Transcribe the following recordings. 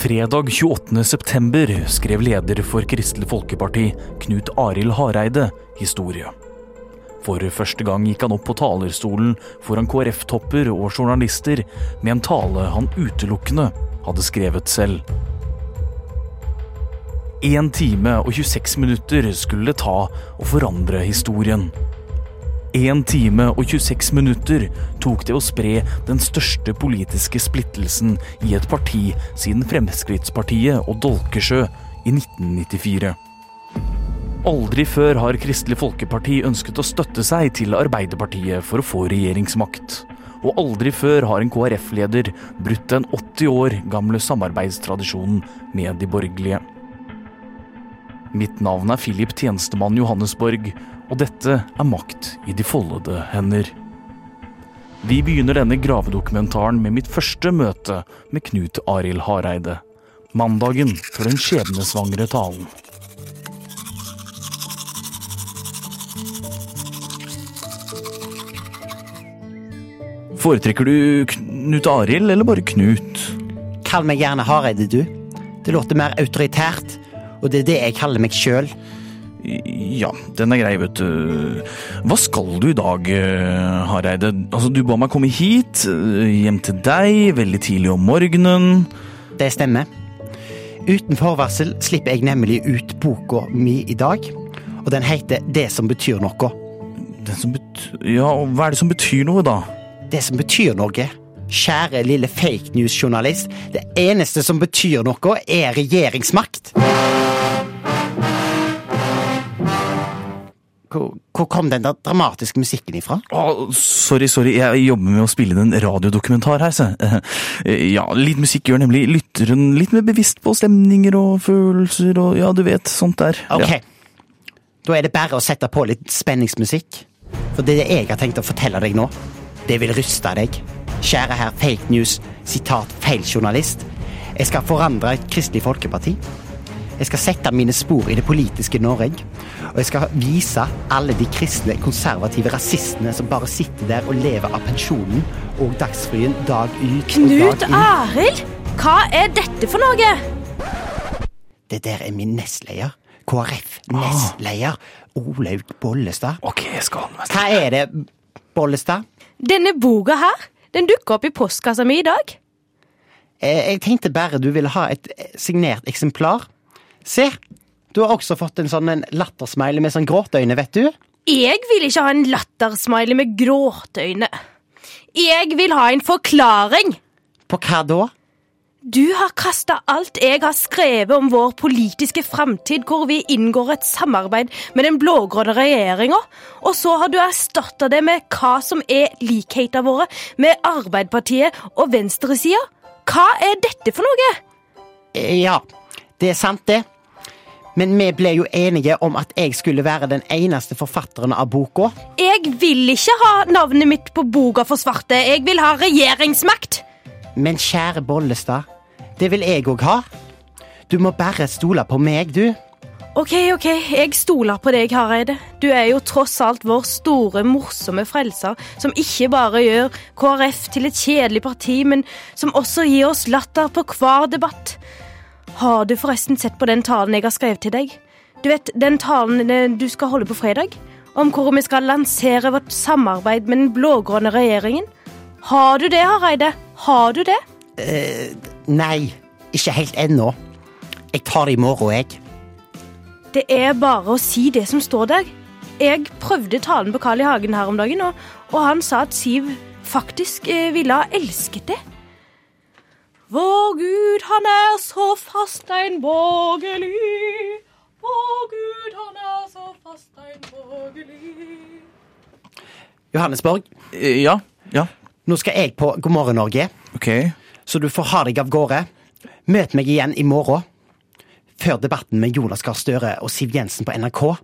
Fredag 28. september skrev leder for Kristelig Folkeparti, Knut Arild Hareide, historie. For første gang gikk han opp på talerstolen foran KrF-topper og journalister med en tale han utelukkende hadde skrevet selv. 1 time og 26 minutter skulle det ta å forandre historien. 1 time og 26 minutter tok det å spre den største politiske splittelsen i et parti siden Fremskrittspartiet og Dolkesjø i 1994. Aldri før har Kristelig Folkeparti ønsket å støtte seg til Arbeiderpartiet for å få regjeringsmakt. Og aldri før har en KrF-leder brutt den 80 år gamle samarbeidstradisjonen med de borgerlige. Mitt navn er Philip Tjenestemann Johannesborg, og dette er Makt i de foldede hender. Vi begynner denne gravedokumentaren med mitt første møte med Knut Arild Hareide. Mandagen for den skjebnesvangre talen. Foretrekker du Knut Arild eller bare Knut? Kall meg gjerne Hareide, du. Det låter mer autoritært, og det er det jeg kaller meg sjøl. Ja, den er grei, vet du. Hva skal du i dag, eh, Hareide? Altså, Du ba meg komme hit, eh, hjem til deg, veldig tidlig om morgenen. Det stemmer. Uten forvarsel slipper jeg nemlig ut boka mi i dag, og den heter Det som betyr noe. Den som betyr Ja, og hva er det som betyr noe, da? Det som betyr noe. Kjære lille fake news-journalist, det eneste som betyr noe, er regjeringsmakt. Hvor, hvor kom den dramatiske musikken ifra? Oh, sorry, sorry, jeg jobber med å spille inn en radiodokumentar her, se. Eh, Ja, litt musikk gjør nemlig lytteren litt mer bevisst på stemninger og følelser og ja, du vet, sånt der. Ok, Ja. da er det bare å sette på litt spenningsmusikk. For det jeg har tenkt å fortelle deg nå, det vil ryste deg. Kjære herr fake news, sitat feil journalist. Jeg skal forandre Kristelig Folkeparti. Jeg skal sette mine spor i det politiske Norge. Og jeg skal vise alle de kristne, konservative rasistene som bare sitter der og lever av pensjonen og dagsfrien dag ut og Knut dag inn. Arild? Hva er dette for noe? Det der er min nestleder. KrF-nestleder. Olaug Bollestad. Ok, jeg skal ha med Hva er det, Bollestad? Denne boka her, den dukka opp i postkassa mi i dag. Eh, Jeg tenkte bare du ville ha et eh, signert eksemplar. Se, du har også fått en sånn en lattersmiley med sånn gråteøyne, vet du. Jeg vil ikke ha en lattersmiley med gråteøyne. Jeg vil ha en forklaring. På hva da? Du har kasta alt jeg har skrevet om vår politiske framtid, hvor vi inngår et samarbeid med den blå-grønne regjeringa, og så har du erstatta det med hva som er likhetene våre med Arbeiderpartiet og venstresida. Hva er dette for noe? Ja, det er sant, det. Men vi ble jo enige om at jeg skulle være den eneste forfatteren av boka. Jeg vil ikke ha navnet mitt på boka for svarte. Jeg vil ha regjeringsmakt. Men kjære Bollestad, det vil jeg òg ha. Du må bare stole på meg, du. Ok, ok, jeg stoler på deg, Hareide. Du er jo tross alt vår store, morsomme frelser, som ikke bare gjør KrF til et kjedelig parti, men som også gir oss latter på hver debatt. Har du forresten sett på den talen jeg har skrevet til deg? Du vet, den talen eh, du skal holde på fredag? Om hvor vi skal lansere vårt samarbeid med den blå-grønne regjeringen? Har du det, Hareide? Har du det? Nei, ikke helt ennå. Jeg tar det i morgen, jeg. Det er bare å si det som står der. Jeg prøvde talen på Carl I. Hagen her om dagen, og, og han sa at Siv faktisk uh, ville ha elsket det. Vår Gud, han er så fast ein borgerlig. Vår Gud, han er så fast ein borgerlig. Johannesborg, Eh, Ja, ja, nå skal jeg på God morgen Norge, ok. så du får ha deg av gårde. Møt meg igjen i morgen. Før debatten med Jonas Gahr Støre og Siv Jensen på NRK,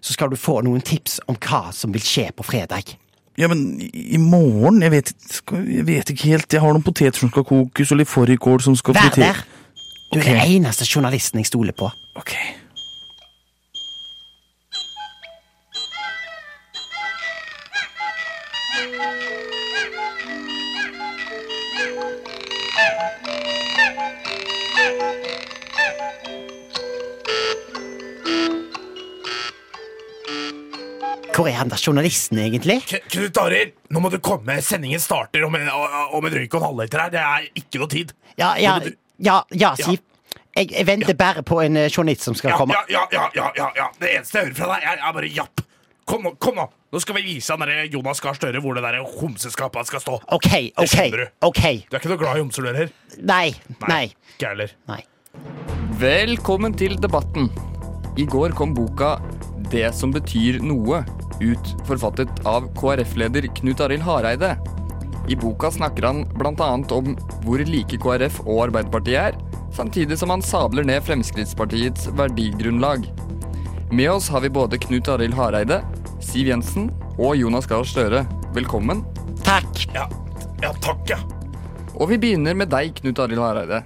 så skal du få noen tips om hva som vil skje på fredag. Ja, men i morgen? Jeg vet, jeg vet ikke helt. Jeg har noen poteter som skal kokes, og litt fårikål som skal Vær der! Du er okay. den eneste journalisten jeg stoler på. Ok. Der journalisten, egentlig? K- Knut Arild, nå må du komme. Sendingen starter om en, om en røyk og en halvliter her. Det er ikke noe tid. Ja, ja, du- ja, ja Siv. Jeg, jeg venter bare på en eh, journalist som skal Ja, komme. ja, ja, ja, ja, ja, ja. Det eneste jeg hører fra deg, er, er bare japp. Kom nå, kom nå. Nå skal vi vise han der Jonas Gahr Støre hvor det der homseskapet skal stå. OK, OK. du. ok Du er ikke noe glad i homser, du heller? Nei. Nei. Ikke jeg heller. nei. Velkommen til debatten. I går kom boka 'Det som betyr noe' ut, forfattet av KrF-leder Knut Arild Hareide. I boka snakker han bl.a. om hvor like KrF og Arbeiderpartiet er, samtidig som han sabler ned Fremskrittspartiets verdigrunnlag. Med oss har vi både Knut Arild Hareide, Siv Jensen og Jonas Gahr Støre. Velkommen. Takk. Ja, ja takk, ja. Og vi begynner med deg, Knut Arild Hareide.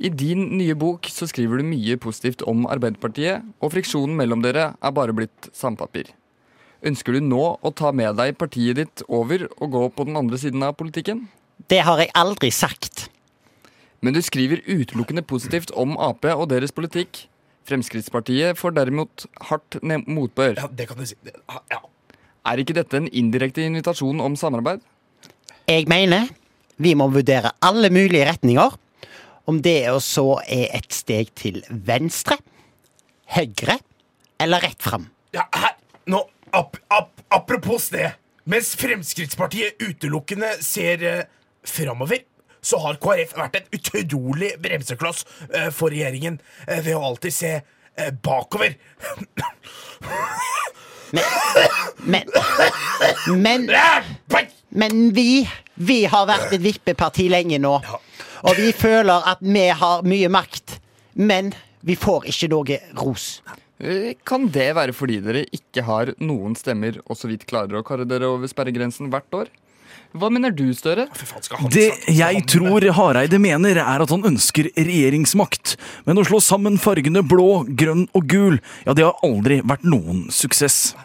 I din nye bok så skriver du mye positivt om Arbeiderpartiet, og friksjonen mellom dere er bare blitt sandpapir. Ønsker du nå å ta med deg partiet ditt over og gå på den andre siden av politikken? Det har jeg aldri sagt. Men du skriver utelukkende positivt om Ap og deres politikk. Fremskrittspartiet får derimot hardt motbør. Ja, det kan du si. Ja. Er ikke dette en indirekte invitasjon om samarbeid? Jeg mener vi må vurdere alle mulige retninger. Om det også er et steg til venstre, høyre eller rett fram. Ja, her, nå, ap, ap, apropos det. Mens Fremskrittspartiet utelukkende ser eh, framover, så har KrF vært en utrolig bremsekloss eh, for regjeringen eh, ved å alltid se eh, bakover. Men Men, men, men vi Vi har vært et vippeparti lenge nå. Og vi føler at vi har mye makt. Men vi får ikke noe ros. Eh, Kan det være fordi dere ikke har noen stemmer og så vidt klarer å karre dere over sperregrensen hvert år? Hva mener du, Støre? Det jeg tror Hareide mener, er at han ønsker regjeringsmakt. Men å slå sammen fargene blå, grønn og gul, ja, det har aldri vært noen suksess.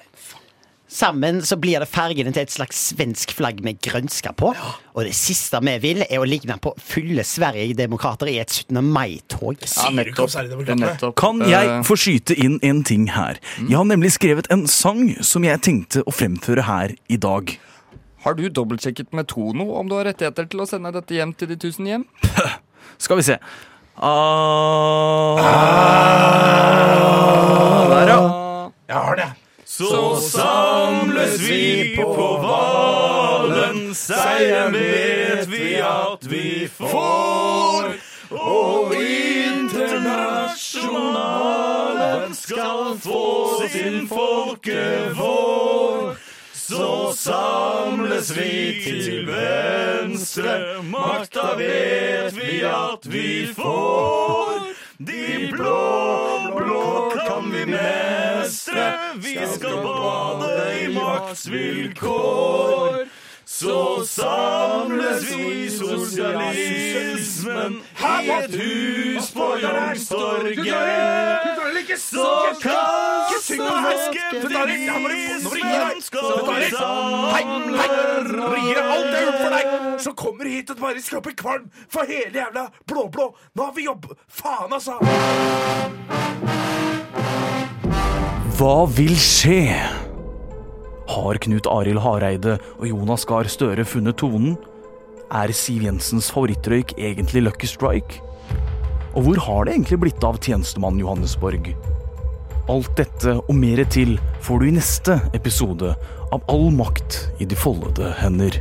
Sammen så blir det fargene til et slags svensk flagg med grønska på. Og det siste vi vil, er å ligne på fulle Sverigedemokrater i et 17. mai-tog. Ja, nettopp. Kan Eh, jeg få skyte inn en ting her? Jeg har nemlig skrevet en sang som jeg tenkte å fremføre her i dag. Har du dobbeltsjekket med Tono om du har rettigheter til å sende dette hjem til de tusen hjem? Skal vi se. Ah, der, ja. Jeg har det. Så samles vi på Hvalen, seieren vet vi at vi får. Og internasjonalen skal få sin folkevår. Så samles vi til venstre, makta vet vi at vi får. De blå, blå kan vi mestre, vi skal bade i maktsvilkår. Så samles vi sosialismen i et hus på Youngstorget. Så kapitalismen skal samle så kommer hit og bare skaper kvalm for hele jævla blå-blå. Nå har vi jobb... Faen, altså. Hva vil skje? Har Knut Arild Hareide og Jonas Gahr Støre funnet tonen? Er Siv Jensens favorittrøyk egentlig Lucky Strike? Og hvor har det egentlig blitt av tjenestemann Johannesborg? Alt dette og mer til får du i neste episode av All makt i de foldede hender.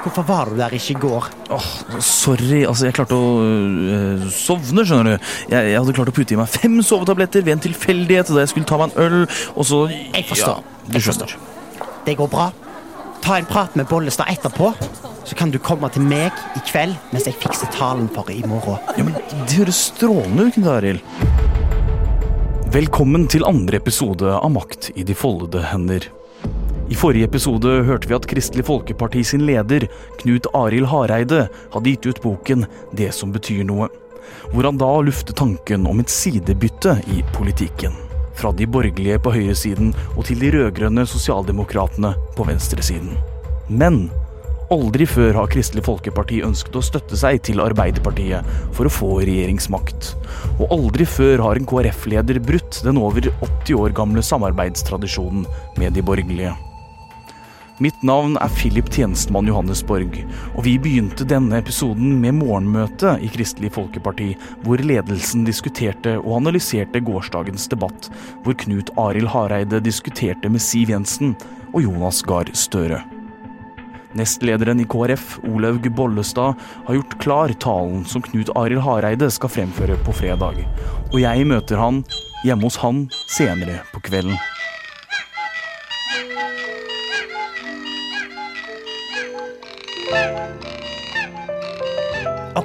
Hvorfor var du der ikke i går? Åh, sorry, altså jeg klarte å øh, sovne, skjønner du. Jeg, jeg hadde klart å putte i meg fem sovetabletter ved en tilfeldighet da jeg skulle ta meg en øl, og så Jeg forstår. Ja, du skjønner. Det går bra. Ta en prat med Bollestad etterpå, så kan du komme til meg i kveld mens jeg fikser talen for i morgen. Ja, men Det høres strålende ut, Knut Arild. Velkommen til andre episode av Makt i de foldede hender. I forrige episode hørte vi at Kristelig Folkeparti sin leder, Knut Arild Hareide, hadde gitt ut boken Det som betyr noe, hvor han da luftet tanken om et sidebytte i politikken. Fra de borgerlige på høyresiden og til de rød-grønne sosialdemokratene på venstresiden. Men Aldri før har Kristelig Folkeparti ønsket å støtte seg til Arbeiderpartiet for å få regjeringsmakt. Og aldri før har en KrF-leder brutt den over 80 år gamle samarbeidstradisjonen med de borgerlige. Mitt navn er Philip Tjenestemann Johannesborg, og vi begynte denne episoden med morgenmøte i Kristelig Folkeparti, hvor ledelsen diskuterte og analyserte gårsdagens debatt, hvor Knut Arild Hareide diskuterte med Siv Jensen og Jonas Gahr Støre. Nestlederen i KrF, Olaug Bollestad, har gjort klar talen som Knut Arild Hareide skal fremføre på fredag. Og jeg møter han hjemme hos han senere på kvelden.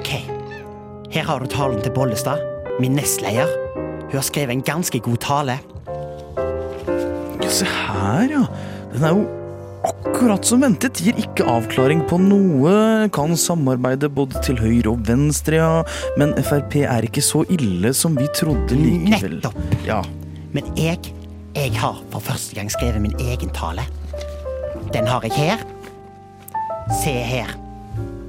Ok, her har du talen til Bollestad, min nestleder. Hun har skrevet en ganske god tale. Ja, se her, ja. Den er jo akkurat som ventet. Gir ikke avklaring på noe. Kan samarbeide både til høyre og venstre, ja. Men Frp er ikke så ille som vi trodde likevel. Nettopp. Ja. Men jeg, jeg har for første gang skrevet min egen tale. Den har jeg her. Se her.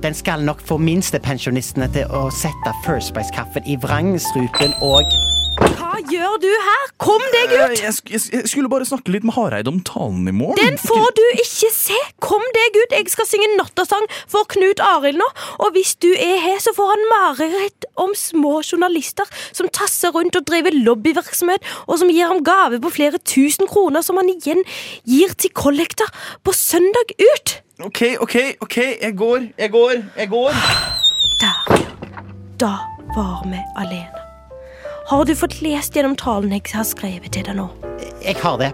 Den skal nok få minstepensjonistene til å sette First Price-kaffen i vrangstrupen og Hva gjør du her? Kom deg Eh, ut! Jeg, sk- jeg, jeg skulle bare snakke litt med Hareide om talen i morgen. Den får du ikke se! Kom deg ut! Jeg skal synge nattasang for Knut Arild nå. Og hvis du er her, så får han mareritt om små journalister som tasser rundt og driver lobbyvirksomhet, og som gir ham gave på flere tusen kroner som han igjen gir til kollekter på søndag ut. Ok, ok, ok. Jeg går, jeg går, jeg går. Der, ja. Da var vi alene. Har du fått lest gjennom talen jeg har skrevet til deg nå? Jeg har det.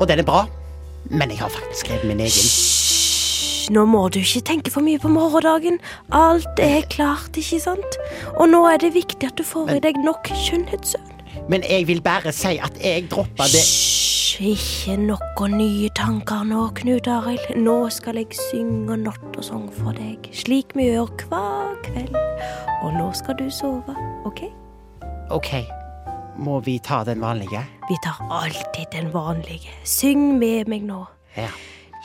Og den er bra. Men jeg har faktisk skrevet min egen. Hysj, nå må du ikke tenke for mye på morgendagen. Alt er klart, ikke sant? Og nå er det viktig at du får i deg nok skjønnhetssøvn. Men jeg vil bare si at jeg droppa det Hysj, ikke noen nye tanker nå, Knut Arild. Nå skal jeg synge nattesang for deg, slik vi gjør hver kveld. Og nå skal du sove, OK? Ok, må vi ta den vanlige? Vi tar alltid den vanlige. Syng med meg nå. Ja.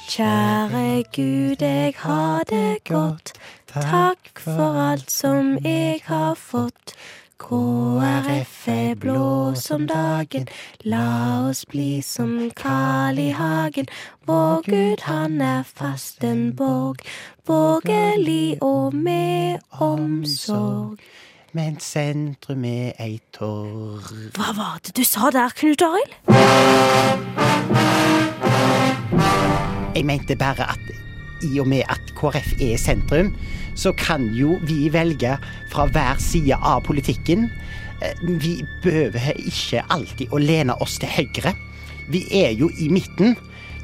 Kjære Gud, jeg har det godt. Takk for alt som jeg har fått. KrF er blå som dagen, la oss bli som Karl i hagen. Vår Gud, han er fast en borg, borgerlig og med omsorg. Men sentrum er ei torv Hva var det du sa der, Knut Arild? Jeg mente bare at i og med at KrF er sentrum, så kan jo vi velge fra hver side av politikken. Eh, Vi behøver ikke alltid å lene oss til høyre. Vi er jo i midten.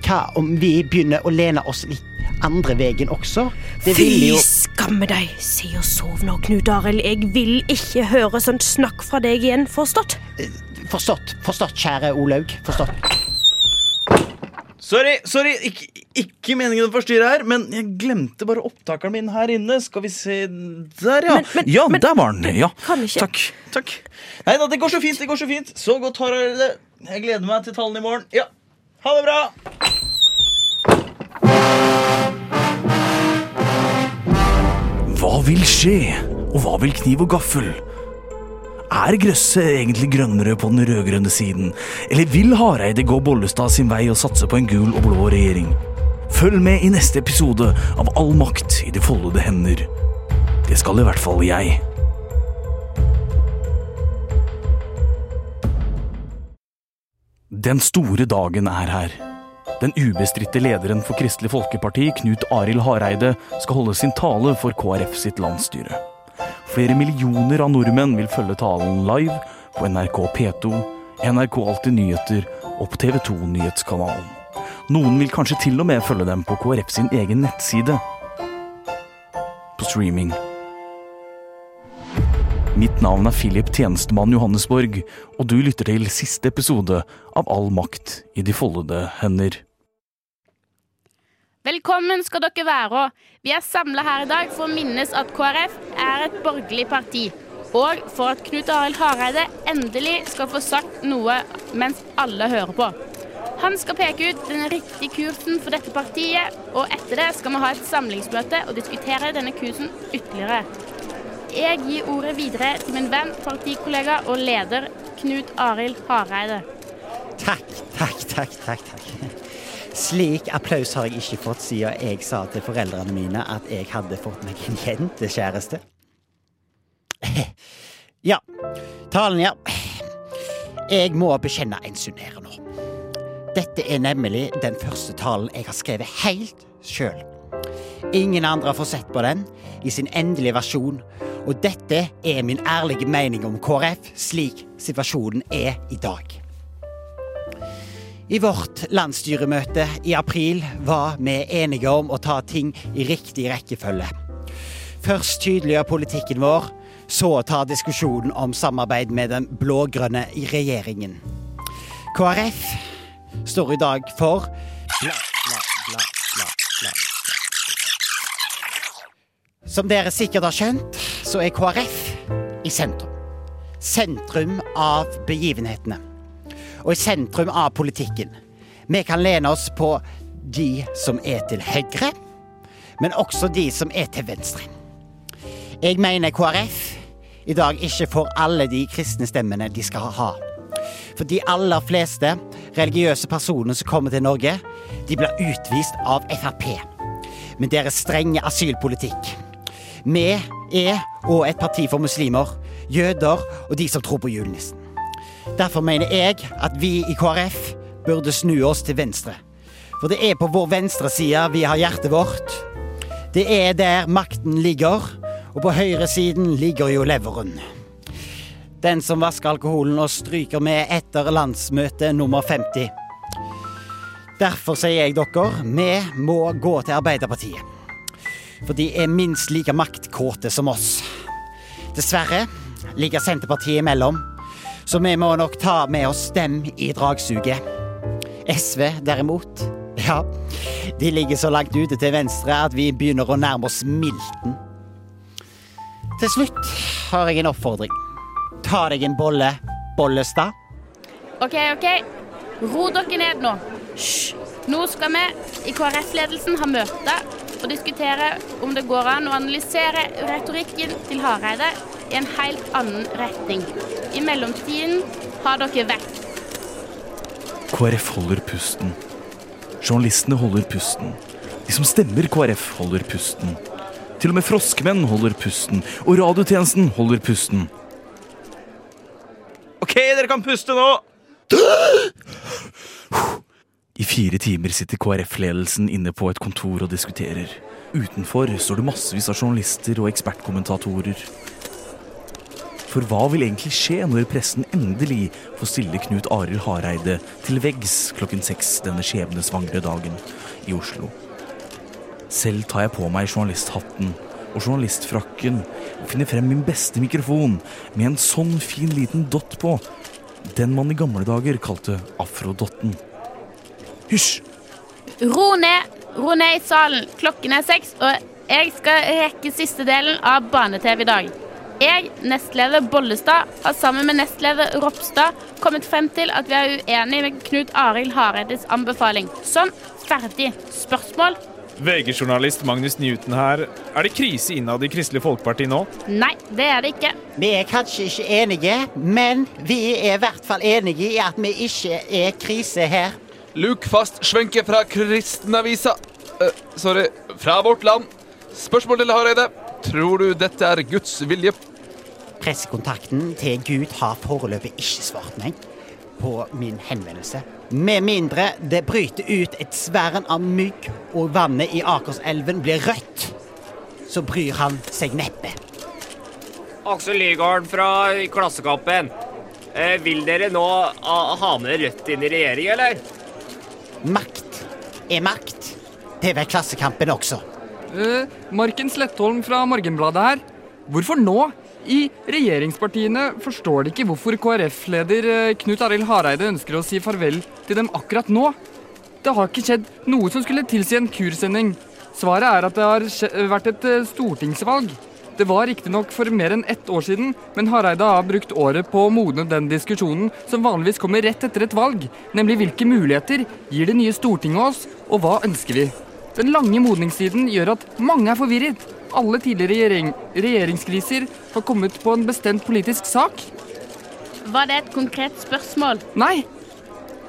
Hva om vi begynner å lene oss litt andre veien også? Det Fy jo skamme deg! Si og sov nå, Knut Arild. Jeg vil ikke høre sånt snakk fra deg igjen, forstått? Forstått, forstått, kjære Olaug. Forstått. Sorry, sorry, ikke, ikke meningen å forstyrre her, men jeg glemte bare opptakeren min her inne. Skal vi se Der, ja. Men- men- ja, men- der var den. Ja. kan ikke. Takk. takk. Nei da, det går så fint. det går så fint Så godt har dere det. Jeg gleder meg til tallene i morgen. Ja, Ha det bra. Hva vil skje? Og hva vil kniv og gaffel? Er grøsset egentlig grønnere på den rød-grønne siden? Eller vil Hareide gå Bollestad sin vei og satse på en gul og blå regjering? Følg med i neste episode av All makt i de foldede hender. Det skal i hvert fall jeg. Den store dagen er her. Den ubestridte lederen for Kristelig Folkeparti, Knut Arild Hareide, skal holde sin tale for KrF sitt landsstyre. Flere millioner av nordmenn vil følge talen live på NRK P2, NRK Alltid nyheter og på TV 2 Nyhetskanalen. Noen vil kanskje til og med følge dem på KrF sin egen nettside. På streaming. Mitt navn er Philip Tjenestemann Johannesborg, og du lytter til siste episode av All makt i de foldede hender. Velkommen skal dere være. Vi er samla her i dag for å minnes at KrF er et borgerlig parti. Og for at Knut Arild Hareide endelig skal få sagt noe mens alle hører på. Han skal peke ut den riktige kursen for dette partiet, og etter det skal vi ha et samlingsmøte og diskutere denne kursen ytterligere. Jeg gir ordet videre til min venn, partikollega og leder Knut Arild Hareide. Takk, takk, takk, takk. takk. Slik applaus har jeg ikke fått siden jeg sa til foreldrene mine at jeg hadde fått meg en jentekjæreste. Ja, talen, ja. Jeg må bekjenne en synd her nå. Dette er nemlig den første talen jeg har skrevet helt sjøl. Ingen andre har fått sett på den i sin endelige versjon, og dette er min ærlige mening om KrF slik situasjonen er i dag. I vårt landsstyremøte i april var vi enige om å ta ting i riktig rekkefølge. Først tydeliggjøre politikken vår, så ta diskusjonen om samarbeid med den blå-grønne regjeringen. KrF står i dag for bla, bla, bla, bla, bla. Som dere sikkert har skjønt, så er KrF i sentrum. Sentrum av begivenhetene. Og i sentrum av politikken. Vi kan lene oss på de som er til høyre, men også de som er til venstre. Jeg mener KrF i dag ikke får alle de kristne stemmene de skal ha. For de aller fleste religiøse personer som kommer til Norge, de blir utvist av Frp. Med deres strenge asylpolitikk. Vi er og et parti for muslimer, jøder og de som tror på julenissen. Derfor mener jeg at vi i KrF burde snu oss til venstre. For det er på vår venstre side vi har hjertet vårt. Det er der makten ligger, og på høyresiden ligger jo leveren. Den som vasker alkoholen og stryker med etter landsmøte nummer 50. Derfor sier jeg dere, vi må gå til Arbeiderpartiet. For de er minst like maktkåte som oss. Dessverre ligger Senterpartiet imellom, så vi må nok ta med oss dem i dragsuget. SV, derimot, ja, de ligger så langt ute til venstre at vi begynner å nærme oss milten. Til slutt har jeg en oppfordring. Ta deg en bolle, Bollestad. OK, OK. Ro dere ned nå. Hysj. Nå skal vi i KrF-ledelsen ha møte og diskutere om det går an å analysere retorikken til Hareide i en helt annen retning. I mellomtiden har dere vekk. KrF holder pusten. Journalistene holder pusten. De som stemmer KrF, holder pusten. Til og med froskemenn holder pusten. Og radiotjenesten holder pusten. Dere kan puste nå! I fire timer sitter KrF-ledelsen inne på et kontor og diskuterer. Utenfor står det massevis av journalister og ekspertkommentatorer. For hva vil egentlig skje når pressen endelig får stille Knut Arild Hareide til veggs klokken seks denne skjebnesvangre dagen i Oslo? Selv tar jeg på meg journalisthatten og journalistfrakken og finner frem min beste mikrofon med en sånn fin liten dott på. Den man i gamle dager kalte afrodotten. Hysj! Ro ned, ro ned i salen. Klokken er seks, og jeg skal rekke siste delen av Barne-TV i dag. Jeg, nestleder Bollestad, har sammen med nestleder Ropstad kommet frem til at vi er uenige med Knut Arild Hareides anbefaling. Sånn, ferdig. Spørsmål? VG-journalist Magnus Newton her. Er det krise innad i Kristelig Folkeparti nå? Nei, det er det ikke. Vi er kanskje ikke enige, men vi er i hvert fall enige i at vi ikke er krise her. Luke fast Schwenke fra Kristenavisa. uh, sorry, fra Vårt Land. Spørsmål til Hareide. Tror du dette er Guds vilje? Pressekontakten til Gud har foreløpig ikke svart meg på min henvendelse. Med mindre det bryter ut et svern av mygg og vannet i Akerselven blir rødt, så bryr han seg neppe. Aksel Nygaard fra Klassekampen. Eh, vil dere nå ha med Rødt inn i regjering, eller? Makt er makt. Det vet Klassekampen også. Eh, Marken Slettholm fra Morgenbladet her. Hvorfor nå? I regjeringspartiene forstår de ikke hvorfor KrF-leder eh, Knut Arild Hareide ønsker å si farvel til dem akkurat nå. Det har ikke skjedd noe som skulle tilsi en kursending. Svaret er at det har vært et eh, stortingsvalg. Det var riktignok for mer enn ett år siden, men Hareide har brukt året på å modne den diskusjonen som vanligvis kommer rett etter et valg, nemlig hvilke muligheter gir det nye Stortinget oss, og hva ønsker vi? Den lange modningstiden gjør at mange er forvirret. Alle tidligere regjering regjeringskriser har kommet på en bestemt politisk sak. Var det et konkret spørsmål? Nei,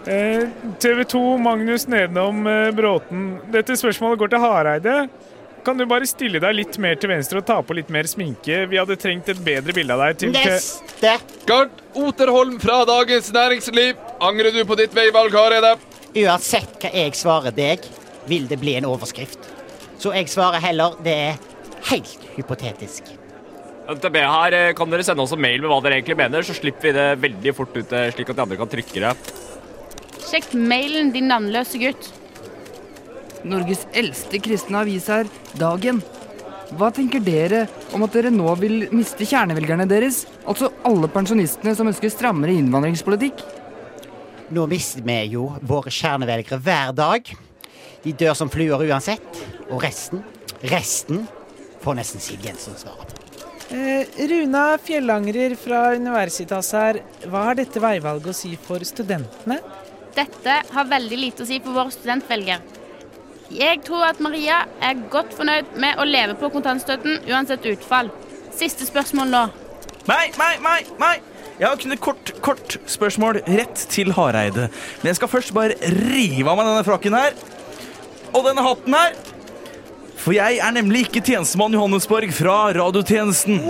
Eh, TV 2 Magnus Nedenom eh, Bråten. Dette spørsmålet går til Hareide. Kan du bare stille deg litt mer til venstre og ta på litt mer sminke? Vi hadde trengt et bedre bilde av deg. til... Neste! Gard Oterholm fra Dagens Næringsliv. Angrer du på ditt veivalg, Hareide? Uansett hva jeg svarer deg, vil det bli en overskrift. Så jeg svarer heller det er helt hypotetisk. NTB her, eh, kan dere sende oss en mail med hva dere egentlig mener, så slipper vi det veldig fort ut, eh, slik at de andre kan trykke det. Sjekk mailen, din navnløse gutt. Norges eldste kristne avis er Dagen. Hva tenker dere om at dere nå vil miste kjernevelgerne deres? Altså alle pensjonistene som ønsker strammere innvandringspolitikk? Nå mister vi jo våre kjernevelgere hver dag. De dør som fluer uansett. Og resten, resten får nesten Siv Jensen svare på. Eh, Runa Fjellangrer fra Universitas her. Hva har dette veivalget å si for studentene? Dette har veldig lite å si for vår studentvelger. Jeg tror at Maria er godt fornøyd med å leve på kontantstøtten uansett utfall. Siste spørsmål nå. Nei, nei, nei, nei! Jeg har kun et kort, kort spørsmål rett til Hareide. Men jeg skal først bare rive av meg denne frakken her. Og denne hatten her. For jeg er nemlig ikke tjenestemann Johannesborg fra radiotjenesten.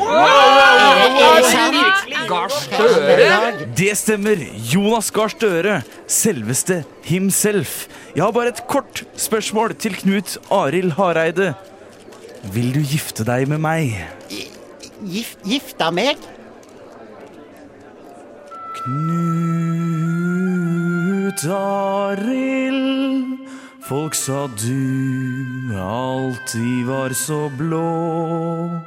Gahr Støre? Det stemmer. Jonas Gahr Støre. Selveste himself. Jeg har bare et kort spørsmål til Knut Arild Hareide. Vil du gifte deg med meg? Gift, gifte meg? Knut Arild, folk sa du alltid var så blå.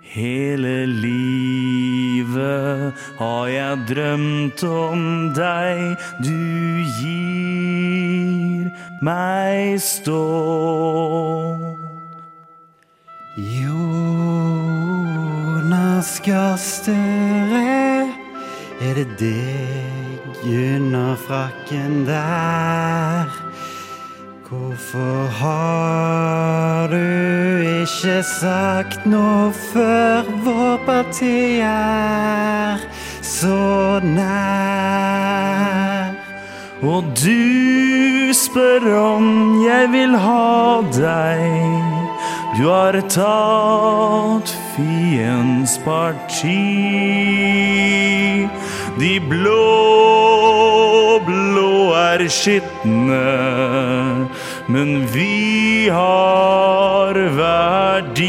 Hele livet har jeg drømt om deg, du gir meg stå. Jonas Gahr er det deg under frakken der? Hvorfor har du ikke sagt noe før vår parti er så nær? Og du spør om jeg vil ha deg. Du har tatt fiendens parti. De blå, blå er skitne, men vi har verdi.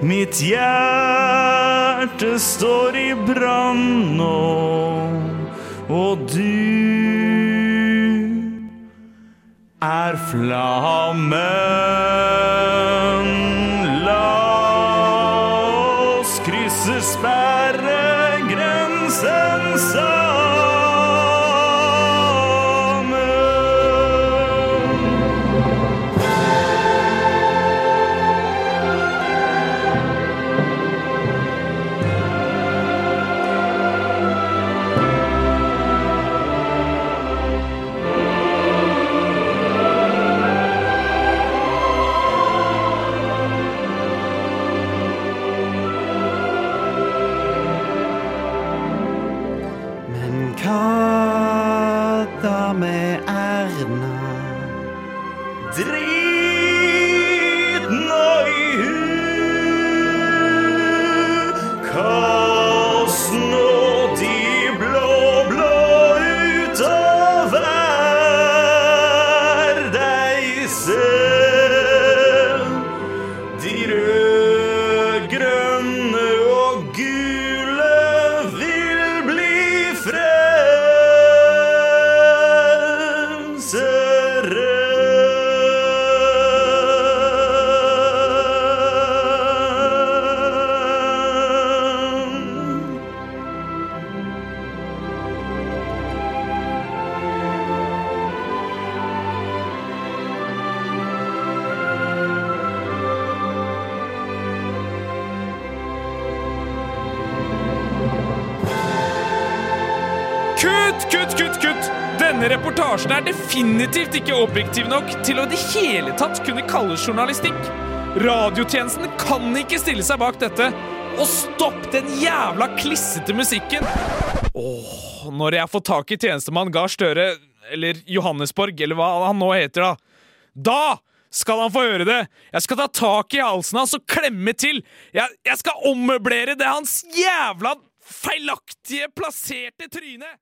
Mitt hjerte står i brann nå, og du er flammen. Kutt, kutt, kutt, kutt! Denne reportasjen er definitivt ikke objektiv nok til å i det hele tatt kunne kalles journalistikk. Radiotjenesten kan ikke stille seg bak dette. Og stopp den jævla klissete musikken! Åh, når jeg får tak i tjenestemann Gahr Støre, eller Johannesborg, eller hva han nå heter, da. Da skal han få høre det! Jeg skal ta tak i halsen hans og klemme til! Jeg, jeg skal ommøblere det hans jævla feilaktige plasserte tryne!